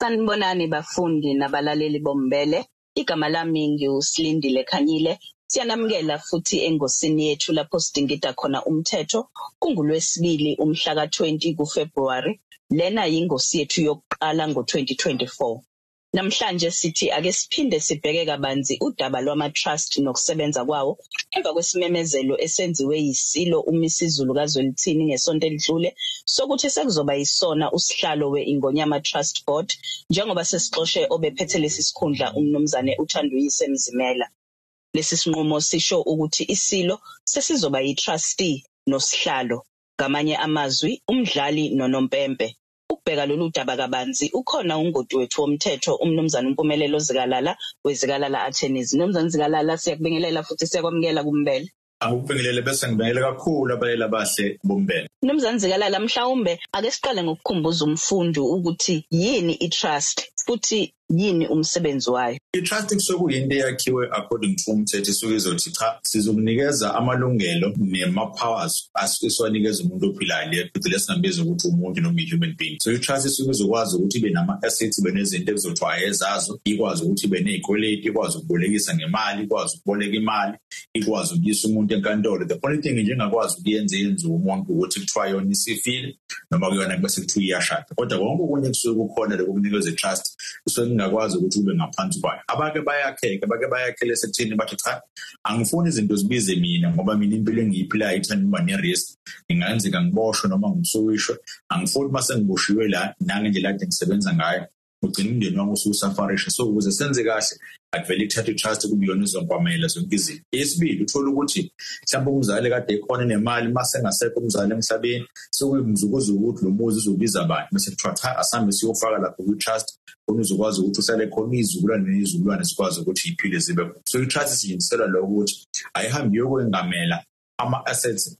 Sanibonani bafundi nabalaleli bombele. Igama lami ngiuSilindile Khanyile. Siyanamukela futhi engosini yethu lapho sidingida khona umthetho kungulwesibili umhla ka20 kuFebruary. Lena yingosi yethu yokuqala ngo2024. Namhlanje sithi ake siphinde sibheke kabanzi udaba lwama trust nokusebenza kwawo emva kwesimemezelo esenziwe yisilo uMisizulu kaZwelithini ngesonto elidlule sokuthi sekuzoba yisona usihlalo weIngonyama Trust Board njengoba sesixoxe obephethe lesi sikhundla umnumzane uThanduyise Mzimela. Lesi sinqumo sisho ukuthi isilo sesizoba yitrustee nosihlalo ngamanye amazwi umdlali nonompempe ukubheka lolu daba kabanzi ukhona ungoti wethu womthetho umnumzana Mpumelelo Zikalala wezikalala Attorneys. Mnumzana Zikalala siyakubingelela futhi siyakwamukela kumbele. Akubingelele bese ngibingelela kakhulu abayela bahle bombele. Mnumzana Zikalala mhlawumbe ake siqale ngokukhumbuza umfundi ukuthi yini itrust futhi yini umsebenzi wayo? I-trust kusokuyinto eyakhiwe according to umthetho isuke izothi cha sizokunikeza amalungelo nema-powers asuke umuntu ophilayo le phecelezi singambiza ukuthi umuntu noma i-human being. So i-trust isuke izokwazi ukuthi ibe nama-assets ibe nezinto ekuzothiwa ezazo ikwazi ukuthi ibe ney'kweleti ikwazi ukubolekisa ngemali ikwazi ukuboleka imali ikwazi ukuyisa umuntu enkantolo. The only thing nje engakwazi ukuyenza yenziwe umuntu ukuthi kuthiwa yona isifile noma kuyona bese kuthiwa iyashada kodwa konke okunye kusuke kukhona lokukunikeza i-trust kusuke ungakwazi ukuthi ube ngaphansi kwayo. Abake bayakheka bake bayakhele sekuthini bathi cha angifuni izinto zibize mina ngoba mina impilo engiyiphilayo ithanda ukuba ne-risk. Ingenzeka ngiboshwe noma ngisuwishwe angifuni uma sengiboshiwe la nangendlela kade ngisebenza ngayo. Ugcina umndeni wami ususafarisha so ukuze senze kahle akuvele ithathe i-trust kube yona izonkwamela zonke izinto. Yesibili uthola ukuthi mhlawumbe umzali kade ekhona nemali uma sengasekho umzali emhlabeni sekuyimzukuzuku ukuthi lo muzi uzobiza bani. Bese kuthiwa cha asambe siyofaka lapho kwi-trust khona uzokwazi ukuthi usale khona izizukulwane nezizukulwane zikwazi ukuthi yiphile zibe so i-trust isetshenzisela lokho ukuthi ayihambi yokwengamela ama-assets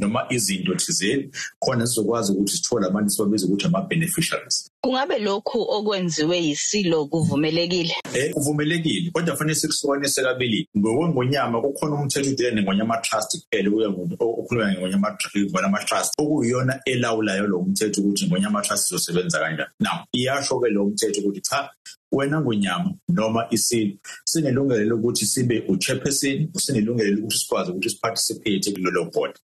noma izinto thizeni khona sizokwazi ukuthi sithole abantu sibabiza ukuthi ama-beneficiaries. Kungabe lokhu okwenziwe yisilo kuvumelekile? Eh kuvumelekile kodwa fanele sikusonise kabili. Ngokwengonyama kukhona umthetho udile ngonyama trust kuphela kuya ngokhuluma ngonyama ngonyama trust okuyiyona elawulayo lo mthetho ukuthi ngonyama trust izosebenza kanjani. Now iyasho ke lo mthetho ukuthi cha wena ngonyama noma isilo sinelungelo lokuthi sibe uchairperson sinelungelo lokuthi sikwazi ukuthi siparticipate kulelo board.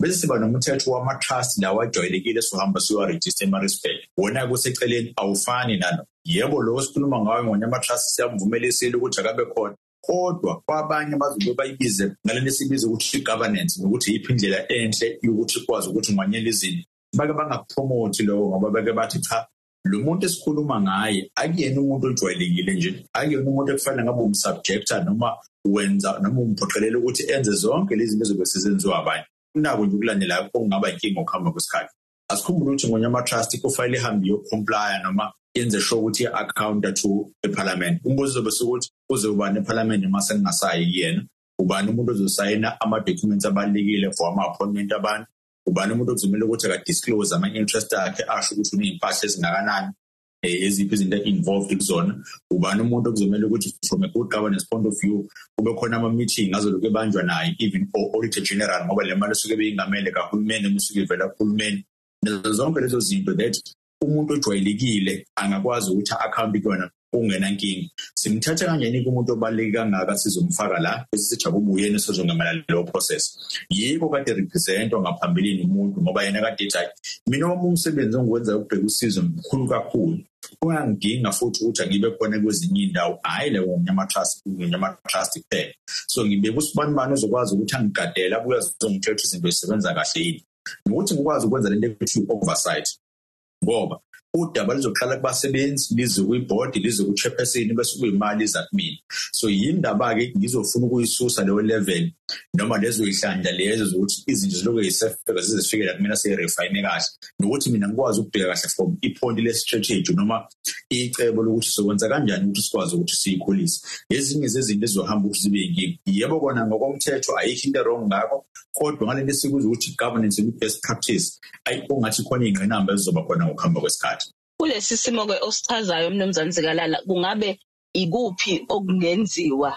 Bese siba nomthetho wama-trust lawo ajwayelekile sohamba siyowaregister ema-respect wona kuseceleni awufani nalo. Yebo lo sikhuluma ngayo ngonyama-trust siyamvumelisile ukuthi akabe khona. Kodwa kwabanye bazobe bayibize ngalento esibiza ukuthi i-governance nokuthi yiphi indlela enhle yokuthi ikwazi ukuthi unganyela izinto. Bake bangakupromote lokho ngoba bake bathi cha lo muntu esikhuluma ngaye akuyena umuntu ojwayelekile nje. Akuyena umuntu ekufanele ngabe umsubjector noma wenza noma umphoqelela ukuthi enze zonke lezi zinto ezobe sezenziwa abanye. Kunako nje ukulandelayo okungaba inkinga ukuhamba kwesikhathi. Asikhumbule ukuthi ngonyama-trust kufanele ihambe iyocomplya noma yenze sure ukuthi i-accounta to ephalamende. Umbuzo uzobe sukuthi uze ubani ephalamende uma sengingasayi kuyena? Ubani umuntu ozosayina ama-documents abalulekile for ama-appointment abantu? Ubani umuntu okuzomela ukuthi akadisclose ama-interest akhe asho ukuthi uney'mpahla ezingakanani eziphi izinto involved kuzona? Ubani umuntu okuzomela ukuthi from a good governance point of view kube khona ama-meeting azoloku ebanjwa naye even o-auditor general ngoba le mali esuke beyingamele kahulumeni noma isuke ivela kuhulumeni. Nazo zonke lezo zinto that umuntu ojwayelekile angakwazi ukuthi a-account kuyona. Kungenankinga simthatha kanjani-ke umuntu obaluleke kangaka sizomfaka la? Bese sijabule uyena esizongamela leyo process. Yiko kade representwa ngaphambilini umuntu ngoba yena kade ethi hayi mina wami umsebenzi engiwenza ukubheka usizo mkhulu kakhulu. Kuyangidinga futhi ukuthi angibe khona kwezinye iy'ndawo. Hhayi le ngonyama-trust kuphela. So ngibeke usibanibani ozokwazi ukuthi angigadele abuye azongitshela ukuthi izinto zisebenza kahle yini. Nokuthi ngikwazi ukwenza lento ekuthiwa i-oversight. Ngoba udaba lizoqala kubasebenzi lize kwibhodi lize ku-chairperson bese kuyimali iza kumina so yindaba-ke ngizofuna ukuyisusa leyo level noma lezo yihlandla lezo zokuthi izinto zilokhu yisefeka zize zifike la kumina seyirefayine kahle. Nokuthi mina ngikwazi ukubheka kahle from ipointi le-strategy noma icebo lokuthi sokwenza kanjani ukuthi sikwazi ukuthi siyikhulise ezinye zezinto ezizohamba ukuthi zibe yinkinga. Yebo kona ngokomthetho ayikho into erong ngakho kodwa ngalento esikuza ukuthi governance i-best practice kungathi khona iy'ngqinamba ezizoba khona ngokuhamba kwesikhathi kulesi simo-ke osichazayo mnumzane zikalala kungabe ikuphi okungenziwa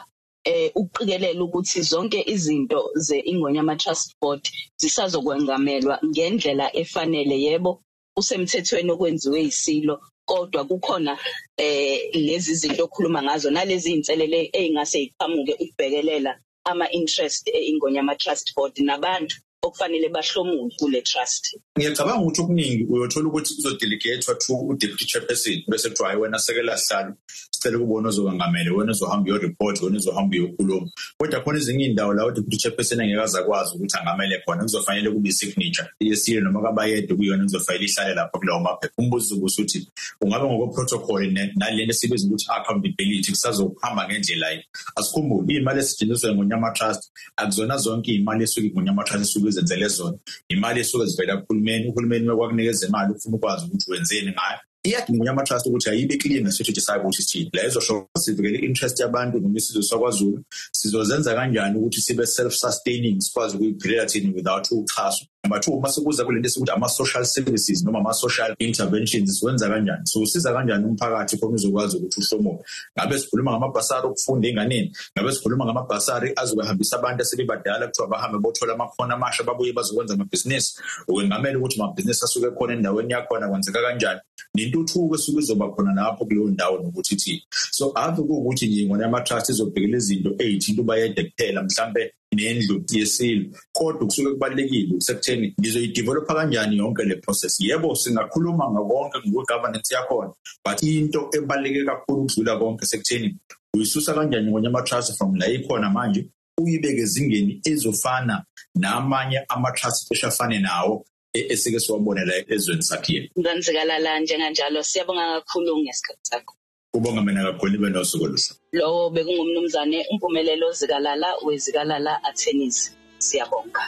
eh uqikelela ukuthi zonke izinto ze ingonyama trust board zisazokwengamelwa ngendlela efanele yebo? Usemthethweni okwenziwe isilo kodwa kukhona eh lezi zinto okhuluma ngazo nalezi inselele ezingase iqhamuke ukubhekelela ama interest eingonyama trust board nabantu. Okufanele bahlomule kule trust. Ngiyacabanga ukuthi okuningi uyothola ukuthi kuzodelegatwa to u-deputy chairperson bese kuthiwa hayi wena sekela sihlalo sicela ukubona ozokangamele wena ozohamba uyoreport wena ozohamba uyokhuluma. Kodwa khona ezinye iy'ndawo la u-deputy chairperson angeke aze akwazi ukuthi angamele khona kuzofanele kube i-signature yesile noma kabayede kuyona kuzofanele ihlale lapho kulawo maphepha umbuzo ubuze ukuthi ungabe ngokweprotocol nalento esibiza ukuthi accountability kusazohamba ngendlela yini? Asikhumbule iy'mali esetshenziswa ngonyama trust akuzona zonke iy'mali esuke ngonyama trust esuke uzenzele zona. Imali esuke zivela kuhulumeni uhulumeni wakwakunikeza imali ufuna ukwazi ukuthi wenzeni ngayo. Iyadinga ama-trust ukuthi ayibe clear ngestrategy sayo ukuthi sithini. La izosho sivikele i-interest yabantu noma isizwe sakwazulu. Sizozenza kanjani ukuthi sibe self-sustaining sikwazi ukuyiphilela thini without uxhaso number two uma sekuza kule nto esikuthi ama-social services noma ama-social interventions siwenza kanjani? Siwusiza kanjani umphakathi khona uzokwazi ukuthi uhlomuke ngabe sikhuluma ngamabhasari okufunda enganeni ngabe sikhuluma ngamabhasari azobahambisa abantu asebebadala kuthiwa bahambe bothola amakhono amasha babuye bazokwenza amabhizinisi? Ukwengamela ukuthi amabhizinisi asuke khona endaweni yakhona kwenzeka kanjani? Nentuthuko esuke izoba khona lapho kuleyo ndawo nokuthi ithini. So ave kuwukuthi nje ngona ama-trust izobhekela izinto ey'thinta ubayede kuphela mhlambe nendlu yesilo kodwa kusuke kubalulekile kusekutheni ngizoyidevelopha kanjani yonke le process. Yebo singakhuluma ngakonke ngokwe-governance yakhona but into ebaluleke kakhulu ukudlula konke sekutheni uyisusa kanjani ngonyama-trust from la ikhona manje uyibeke ezingeni ezofana namanye ama-trust esho afane nawo esike siwabonela ezweni sakhile nganzikalala njenganjalo. Siyabonga kakhulu ngesikhathi sakho. Ubonga mina kakhulu ibe nosuku oluhle lowo bekungumnumzane umpumelelo zikalala wezikalala attorneys siyabonga.